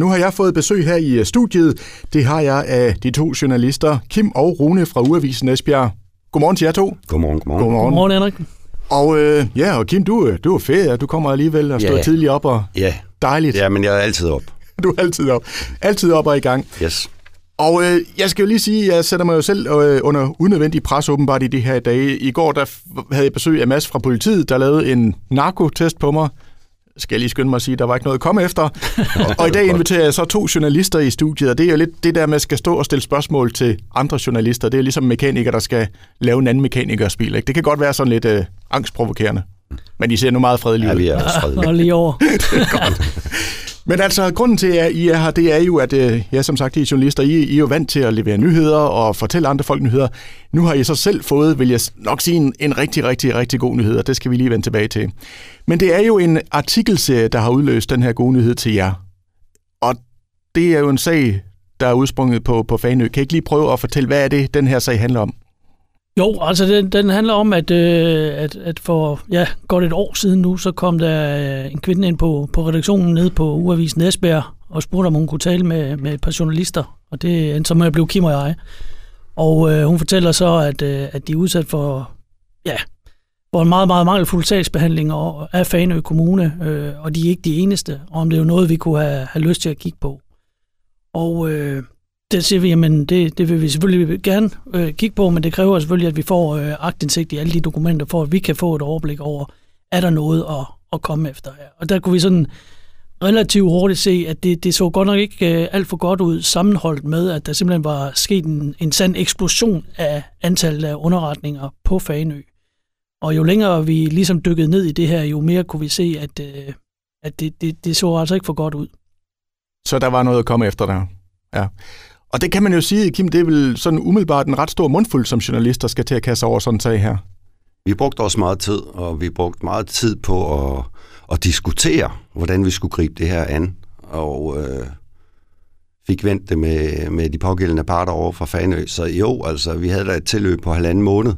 Nu har jeg fået besøg her i studiet. Det har jeg af de to journalister, Kim og Rune fra Uavisen Esbjerg. Godmorgen til jer to. Godmorgen, godmorgen. Godmorgen. Godmorgen, Henrik. Og øh, ja, og Kim, du, du er ferie. Du kommer alligevel og står Ja. tidligt op og Ja, dejligt. ja, men jeg er altid op. Du er altid op. Altid op og i gang. Yes. Og øh, jeg skal jo lige sige, at jeg sætter mig jo selv øh, under unødvendig pres åbenbart i de her dage. I går der havde jeg besøg af Mads fra politiet, der lavede en narkotest på mig. Skal jeg lige skynde mig at sige, at der var ikke noget at komme efter. og, i dag inviterer jeg så to journalister i studiet, og det er jo lidt det der med at skal stå og stille spørgsmål til andre journalister. Det er ligesom mekanikere, der skal lave en anden mekanikers bil. Ikke? Det kan godt være sådan lidt øh, angstprovokerende. Men I ser nu meget fredelige Ja, ud. vi er også fredelige. Og lige over. Men altså, grunden til, at I er her, det er jo, at øh, ja, som sagt, I er journalister, I, I er jo vant til at levere nyheder og fortælle andre folk nyheder. Nu har I så selv fået, vil jeg nok sige, en, en rigtig, rigtig, rigtig god nyhed, og det skal vi lige vende tilbage til. Men det er jo en artikelserie, der har udløst den her gode nyhed til jer. Og det er jo en sag, der er udsprunget på, på Fanø. Kan I ikke lige prøve at fortælle, hvad er det, den her sag handler om? Jo, altså den, den handler om, at, øh, at, at for ja, godt et år siden nu, så kom der øh, en kvinde ind på, på redaktionen nede på Uavisen Esbjerg og spurgte, om hun kunne tale med, med et par journalister. Og det endte så med at blive Kim og jeg. Og øh, hun fortæller så, at, øh, at de er udsat for, ja, for en meget, meget mangelfuld sagsbehandling og- af Fanø Kommune, øh, og de er ikke de eneste, og om det er jo noget, vi kunne have, have lyst til at kigge på. Og øh, der siger vi, jamen det, det vil vi selvfølgelig gerne øh, kigge på, men det kræver selvfølgelig, at vi får øh, agtindsigt i alle de dokumenter, for at vi kan få et overblik over, er der noget at, at komme efter her. Og der kunne vi sådan relativt hurtigt se, at det, det så godt nok ikke øh, alt for godt ud sammenholdt med, at der simpelthen var sket en, en sand eksplosion af antallet af underretninger på Fanø. Og jo længere vi ligesom dykkede ned i det her, jo mere kunne vi se, at, øh, at det, det, det så altså ikke for godt ud. Så der var noget at komme efter der. Ja. Og det kan man jo sige, Kim, det er vel sådan umiddelbart en ret stor mundfuld, som journalister skal til at kaste over sådan en sag her. Vi brugte også meget tid, og vi brugte meget tid på at, at diskutere, hvordan vi skulle gribe det her an. Og øh, fik vendt det med, med de pågældende parter over fra Fanø. Så jo, altså, vi havde da et tilløb på halvanden måned,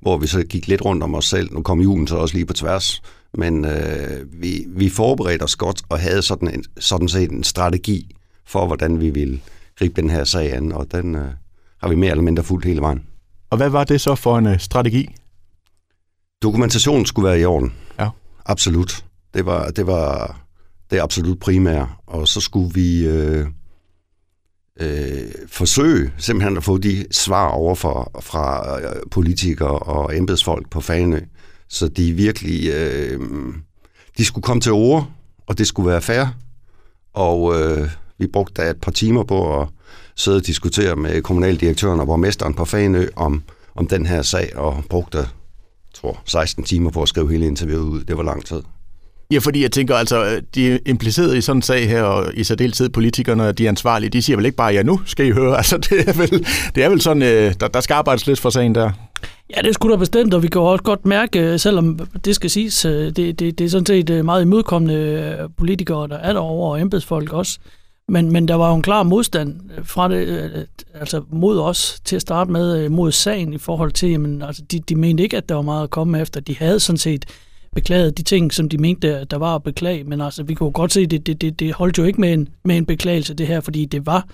hvor vi så gik lidt rundt om os selv. Nu kom julen så også lige på tværs. Men øh, vi, vi forberedte os godt og havde sådan, en, sådan set en strategi for, hvordan vi ville gribe den her sag an. Og den øh, har vi mere eller mindre fuldt hele vejen. Og hvad var det så for en øh, strategi? Dokumentationen skulle være i orden. Ja. Absolut. Det var det, var det absolut primære. Og så skulle vi øh, øh, forsøge simpelthen at få de svar over for, fra øh, politikere og embedsfolk på Fanø, så de virkelig øh, de skulle komme til ord, og det skulle være fair. Og øh, vi brugte da et par timer på at sidde og diskutere med kommunaldirektøren og borgmesteren på Fanø om, om den her sag, og brugte tror, 16 timer på at skrive hele interviewet ud. Det var lang tid. Ja, fordi jeg tænker altså, de er impliceret i sådan en sag her, og i særdeleshed politikerne, de er ansvarlige, de siger vel ikke bare, ja nu skal I høre, altså det er vel, det er vel sådan, øh, der, der skal arbejdes lidt for sagen der. Ja, det skulle da bestemt, og vi kan også godt mærke, øh, selvom det skal siges, øh, det, det, det er sådan set meget imødekommende politikere, der er derovre, og embedsfolk også. Men, men der var jo en klar modstand øh, fra det, øh, øh, altså mod os til at starte med, mod sagen i forhold til, jamen, altså, de, de mente ikke, at der var meget at komme efter. De havde sådan set beklaget de ting, som de mente, der, der var at beklage, men altså, vi kunne godt se, at det, det, det, det holdt jo ikke med en, med en beklagelse, det her, fordi det var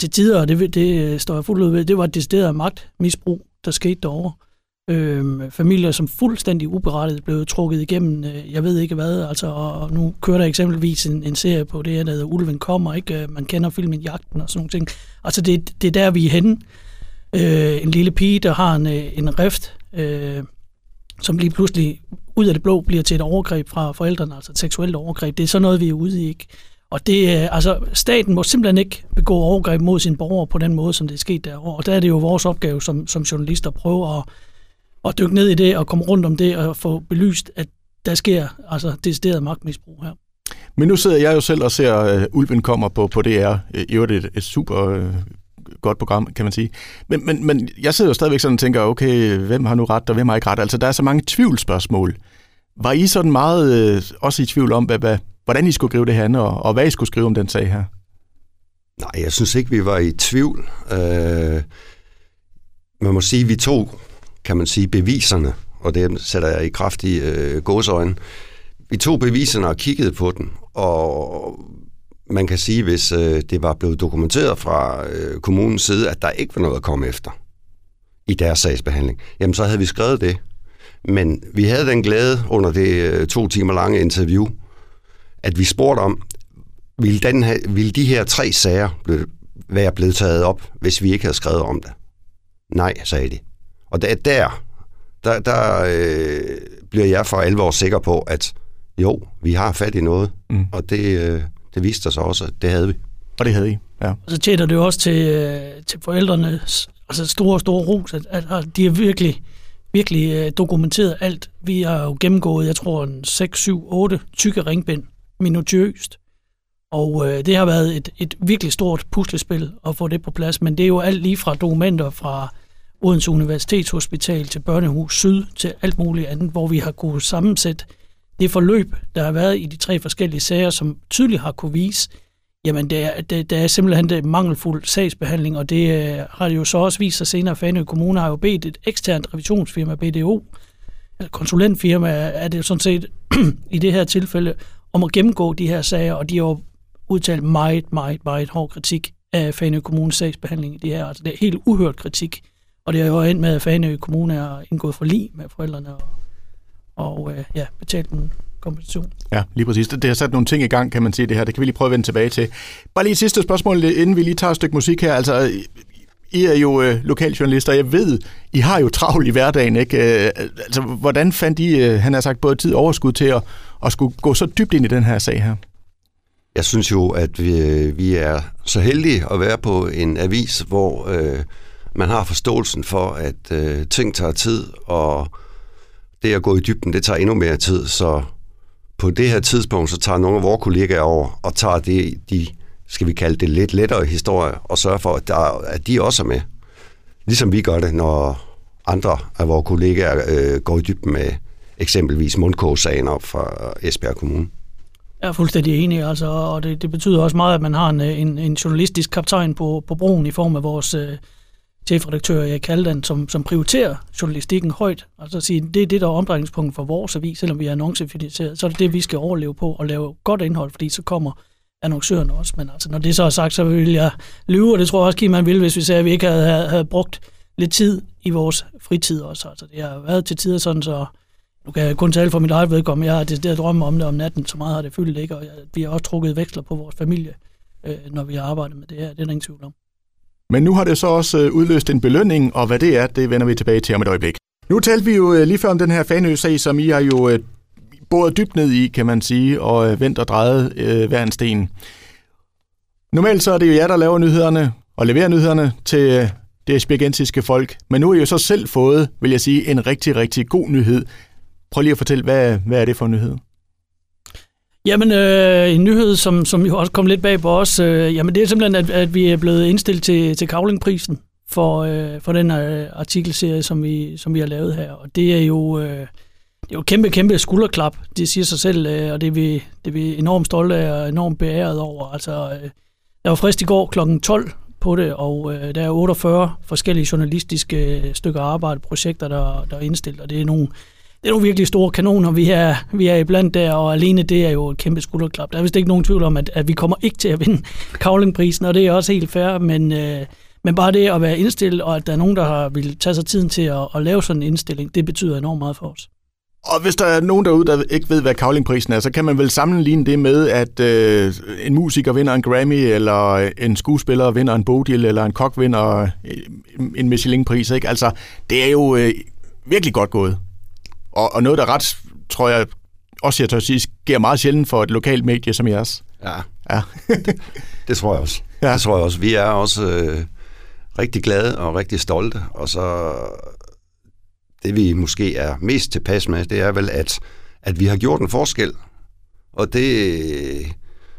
til tider, og det, det står jeg fuldt ud ved, det var et decideret magtmisbrug, der skete derovre øh, familier, som fuldstændig uberettiget blev trukket igennem, øh, jeg ved ikke hvad, altså, og, og nu kører der eksempelvis en, en serie på det her, der hedder Ulven kommer, ikke? Øh, man kender filmen Jagten og sådan nogle ting. Altså, det, det er der, vi er henne. Øh, en lille pige, der har en, øh, en rift, øh, som lige pludselig ud af det blå bliver til et overgreb fra forældrene, altså et seksuelt overgreb. Det er sådan noget, vi er ude i, ikke? Og det, øh, altså, staten må simpelthen ikke begå overgreb mod sine borgere på den måde, som det er sket derovre. Og der er det jo vores opgave som, som journalister at prøve at, at dykke ned i det og komme rundt om det og få belyst, at der sker altså decideret magtmisbrug her. Men nu sidder jeg jo selv og ser uh, Ulven kommer på, på DR. Øh, I øvrigt et, et super uh, godt program, kan man sige. Men, men, men jeg sidder jo stadigvæk sådan og tænker, okay, hvem har nu ret, og hvem har ikke ret? Altså, der er så mange tvivlsspørgsmål. Var I sådan meget uh, også i tvivl om, hvad, hvad, hvordan I skulle gribe det her og, og hvad I skulle skrive om den sag her? Nej, jeg synes ikke, vi var i tvivl. Øh, man må sige, at vi tog, kan man sige, beviserne, og det sætter jeg i kraftige øh, gåsøjne. Vi tog beviserne og kiggede på dem, og man kan sige, hvis øh, det var blevet dokumenteret fra øh, kommunens side, at der ikke var noget at komme efter i deres sagsbehandling, jamen så havde vi skrevet det. Men vi havde den glæde under det øh, to timer lange interview, at vi spurgte om, ville, den her, ville de her tre sager blive, være blevet taget op, hvis vi ikke havde skrevet om det? Nej, sagde de. Og der, der, der, der øh, bliver jeg for alvor sikker på, at jo, vi har fat i noget, mm. og det, øh, det viste sig også, at det havde vi. Og det havde I, ja. Og så tjener det jo også til, øh, til forældrene altså store, store ros, at, at de har virkelig, virkelig øh, dokumenteret alt. Vi har jo gennemgået, jeg tror, en 6, 7, 8 tykke ringbind, minutiøst. Og øh, det har været et, et virkelig stort puslespil at få det på plads, men det er jo alt lige fra dokumenter fra Odense Universitetshospital til Børnehus Syd til alt muligt andet, hvor vi har kunnet sammensætte det forløb, der har været i de tre forskellige sager, som tydeligt har kunne vise, jamen det er, det, det er simpelthen det mangelfuld sagsbehandling, og det øh, har det jo så også vist sig senere. Fanø Kommune har jo bedt et eksternt revisionsfirma, BDO, eller konsulentfirma er det sådan set i det her tilfælde, om at gennemgå de her sager, og de har jo udtalt meget, meget, meget hård kritik af Fanø Kommunes sagsbehandling i det her. Altså det er helt uhørt kritik, og det er jo endt med, at Fanø Kommune er indgået for lige med forældrene og, og øh, ja, betalt en kompensation. Ja, lige præcis. Det, det har sat nogle ting i gang, kan man sige, det her. Det kan vi lige prøve at vende tilbage til. Bare lige et sidste spørgsmål, inden vi lige tager et stykke musik her. Altså, I er jo øh, lokaljournalister, jeg ved, I har jo travlt i hverdagen, ikke? Øh, altså, hvordan fandt I, øh, han har sagt, både tid og overskud til at, at skulle gå så dybt ind i den her sag her? Jeg synes jo, at vi, øh, vi er så heldige at være på en avis, hvor øh, man har forståelsen for, at øh, ting tager tid, og det at gå i dybden, det tager endnu mere tid, så på det her tidspunkt, så tager nogle af vores kollegaer over og tager det, de, skal vi kalde det, lidt lettere historie, og sørger for, at, der, at de også er med. Ligesom vi gør det, når andre af vores kollegaer øh, går i dybden med eksempelvis mundkogssagen op fra Esbjerg Kommune. Jeg er fuldstændig enig, altså, og det, det betyder også meget, at man har en, en, en journalistisk kaptajn på, på broen i form af vores øh, chefredaktør Erik Haldan, som, som prioriterer journalistikken højt. Altså så sige, det er det, der er omdrejningspunkt for vores avis, selvom vi er annoncefinansieret, så er det det, vi skal overleve på og lave godt indhold, fordi så kommer annoncørerne også. Men altså, når det så er sagt, så vil jeg lyve, og det tror jeg også, Kim, man ville, hvis vi sagde, at vi ikke havde, havde, havde brugt lidt tid i vores fritid også. Altså, det har været til tider sådan, så nu kan jeg kun tale for mit eget vedkommende. Jeg har det der drømme om det om natten, så meget har det fyldt ikke, og jeg, vi har også trukket veksler på vores familie, øh, når vi har arbejdet med det her. Det er der ingen tvivl om. Men nu har det så også øh, udløst en belønning, og hvad det er, det vender vi tilbage til om et øjeblik. Nu talte vi jo øh, lige før om den her Fanø-sag, som I har jo øh, boret dybt ned i, kan man sige, og vendt og drejet øh, hver en sten. Normalt så er det jo jer, der laver nyhederne og leverer nyhederne til det spirgensiske folk. Men nu har I jo så selv fået, vil jeg sige, en rigtig, rigtig god nyhed. Prøv lige at fortælle, hvad, hvad er det for en nyhed? Jamen, øh, en nyhed, som, som jo også kom lidt bag på os, øh, jamen det er simpelthen, at, at vi er blevet indstillet til, til Kavlingprisen for, øh, for den her artikelserie, som vi, som vi har lavet her. Og det er jo... Øh, det er jo kæmpe, kæmpe skulderklap, det siger sig selv, øh, og det er, vi, det er vi enormt stolte af og enormt beæret over. Altså, øh, der var frist i går kl. 12 på det, og øh, der er 48 forskellige journalistiske øh, stykker arbejde, projekter, der, der er indstillet, og det er nogle det er nogle virkelig store kanoner, vi er, vi er iblandt der, og alene det er jo et kæmpe skulderklap. Der er vist ikke nogen tvivl om, at, at vi kommer ikke til at vinde Kavlingprisen, og det er også helt fair, men, øh, men bare det at være indstillet, og at der er nogen, der har vil tage sig tiden til at, at lave sådan en indstilling, det betyder enormt meget for os. Og hvis der er nogen derude, der ikke ved, hvad Kavlingprisen er, så kan man vel sammenligne det med, at øh, en musiker vinder en Grammy, eller en skuespiller vinder en Bodil, eller en kok vinder øh, en Michelin-pris. Ikke? Altså, det er jo øh, virkelig godt gået. Og, og noget, der ret, tror jeg, også jeg tør sige, sker meget sjældent for et lokalt medie som jeres. Ja, ja. det, det tror jeg også. Ja. Det tror jeg også. Vi er også øh, rigtig glade og rigtig stolte, og så det vi måske er mest tilpas med, det er vel, at, at vi har gjort en forskel. Og det,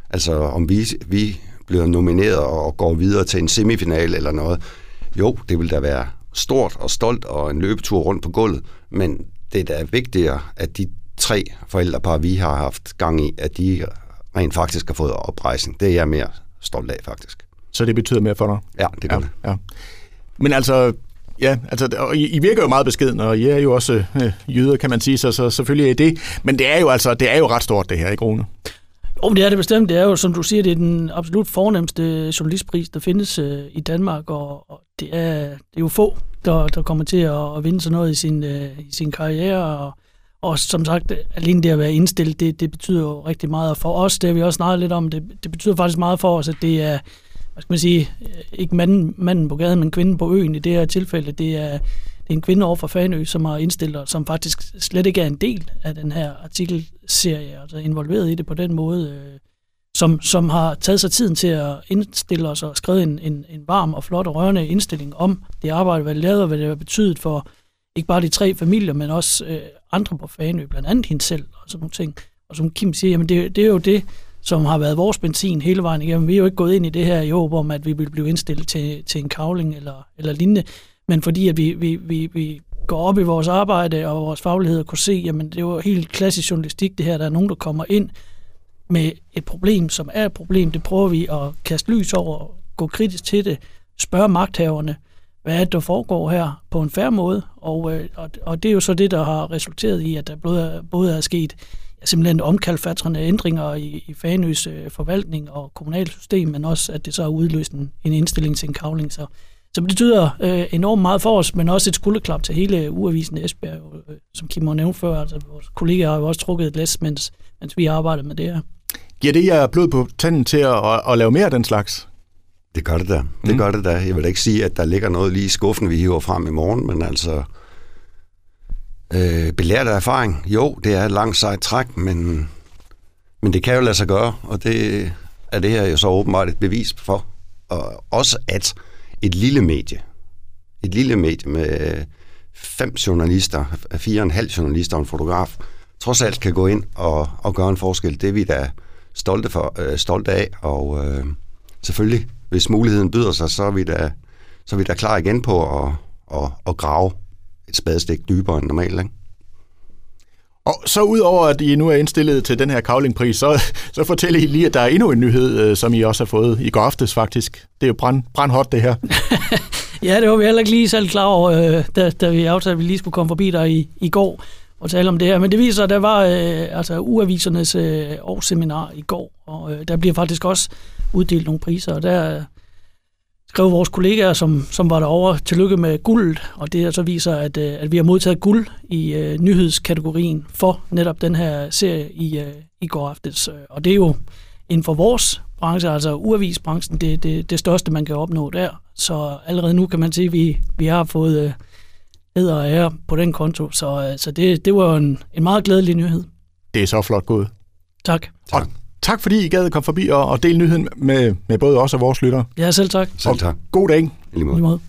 altså om vi, vi bliver nomineret og går videre til en semifinal eller noget, jo, det vil da være stort og stolt og en løbetur rundt på gulvet, men det er da vigtigere, at de tre forældrepar, vi har haft gang i, at de rent faktisk har fået oprejsning. Det er jeg mere stolt af, faktisk. Så det betyder mere for dig? Ja, det gør ja, det. Ja. Men altså, ja, altså, og I, I virker jo meget beskeden, og I er jo også øh, jøder, kan man sige, så, så selvfølgelig er det. Men det er jo altså, det er jo ret stort, det her, ikke Rune? Oh, det er det bestemt. Det er jo, som du siger, det er den absolut fornemmeste journalistpris, der findes øh, i Danmark, og, og det, er, det er jo få, der, der kommer til at, at vinde sådan noget i sin, øh, i sin karriere, og, og som sagt, alene det at være indstillet, det, det betyder jo rigtig meget. Og for os, det har vi også snakket lidt om, det, det betyder faktisk meget for os, at det er, hvad skal man sige, ikke manden, manden på gaden, men kvinden på øen i det her tilfælde. Det er, det er en kvinde over for Fanø, som har indstillet, som faktisk slet ikke er en del af den her artikelserie, altså involveret i det på den måde, øh, som, som har taget sig tiden til at indstille os og skrevet en, en, en varm og flot og rørende indstilling om det arbejde, hvad det lavede, og hvad det har betydet for ikke bare de tre familier, men også øh, andre på Fanø, blandt andet hende selv og sådan nogle ting. Og som Kim siger, jamen det, det er jo det, som har været vores benzin hele vejen igennem. Vi er jo ikke gået ind i det her i håb om, at vi vil blive indstillet til, til en kavling eller, eller lignende, men fordi at vi, vi, vi, vi går op i vores arbejde og vores faglighed og kunne se, jamen det er jo helt klassisk journalistik det her, der er nogen, der kommer ind med et problem, som er et problem, det prøver vi at kaste lys over, gå kritisk til det, spørge magthaverne, hvad er det, der foregår her på en færre måde, og, øh, og, og det er jo så det, der har resulteret i, at der både, både er sket simpelthen omkalfatrende ændringer i, i Fanøs øh, forvaltning og kommunalsystem, men også, at det så har udløst en, en indstilling til en kavling. Så, så det betyder øh, enormt meget for os, men også et skulderklap til hele uavisen Esbjerg, øh, som Kim har nævnt før. Altså, vores kollegaer har jo også trukket et læs, mens, mens vi arbejder med det her. Giver det jer blod på tanden til at, at, at lave mere af den slags? Det gør det da. Det mm. gør det da. Jeg vil ikke sige, at der ligger noget lige i skuffen, vi hiver frem i morgen, men altså... Øh, belært af erfaring, jo, det er et langt sejt træk, men, men det kan jo lade sig gøre, og det er det her jo så åbenbart et bevis for. Og også at et lille medie, et lille medie med fem journalister, fire og en halv journalister og en fotograf, trods alt kan gå ind og, og gøre en forskel. Det er vi da stolte, for, øh, stolte af, og øh, selvfølgelig, hvis muligheden byder sig, så er vi da, så er vi da klar igen på at, at, at grave et spadestik dybere end normalt. Ikke? Og så udover at I nu er indstillet til den her kavlingpris, så, så fortæller I lige, at der er endnu en nyhed, øh, som I også har fået i går aftes faktisk. Det er jo brand, brandhot det her. ja, det var vi heller ikke lige selv klar over, øh, da, da vi aftalte, at vi lige skulle komme forbi der i, i går og tale om det her. Men det viser, at der var øh, altså uavisernes øh, årsseminar i går, og øh, der bliver faktisk også uddelt nogle priser, og der øh, skrev vores kollegaer, som, som var derovre, tillykke med guld, og det så viser, at, øh, at vi har modtaget guld i øh, nyhedskategorien for netop den her serie i, øh, i går aftes. Og det er jo inden for vores branche, altså uavisbranchen, det, det, det største, man kan opnå der. Så allerede nu kan man sige, at vi, vi har fået øh, æder og ære på den konto, så, øh, så det, det var en, en meget glædelig nyhed. Det er så flot gået. Tak. tak. Og tak fordi I gad at komme forbi og, og dele nyheden med, med både os og vores lyttere. Ja, selv tak. Selv tak. God dag. I lige måde.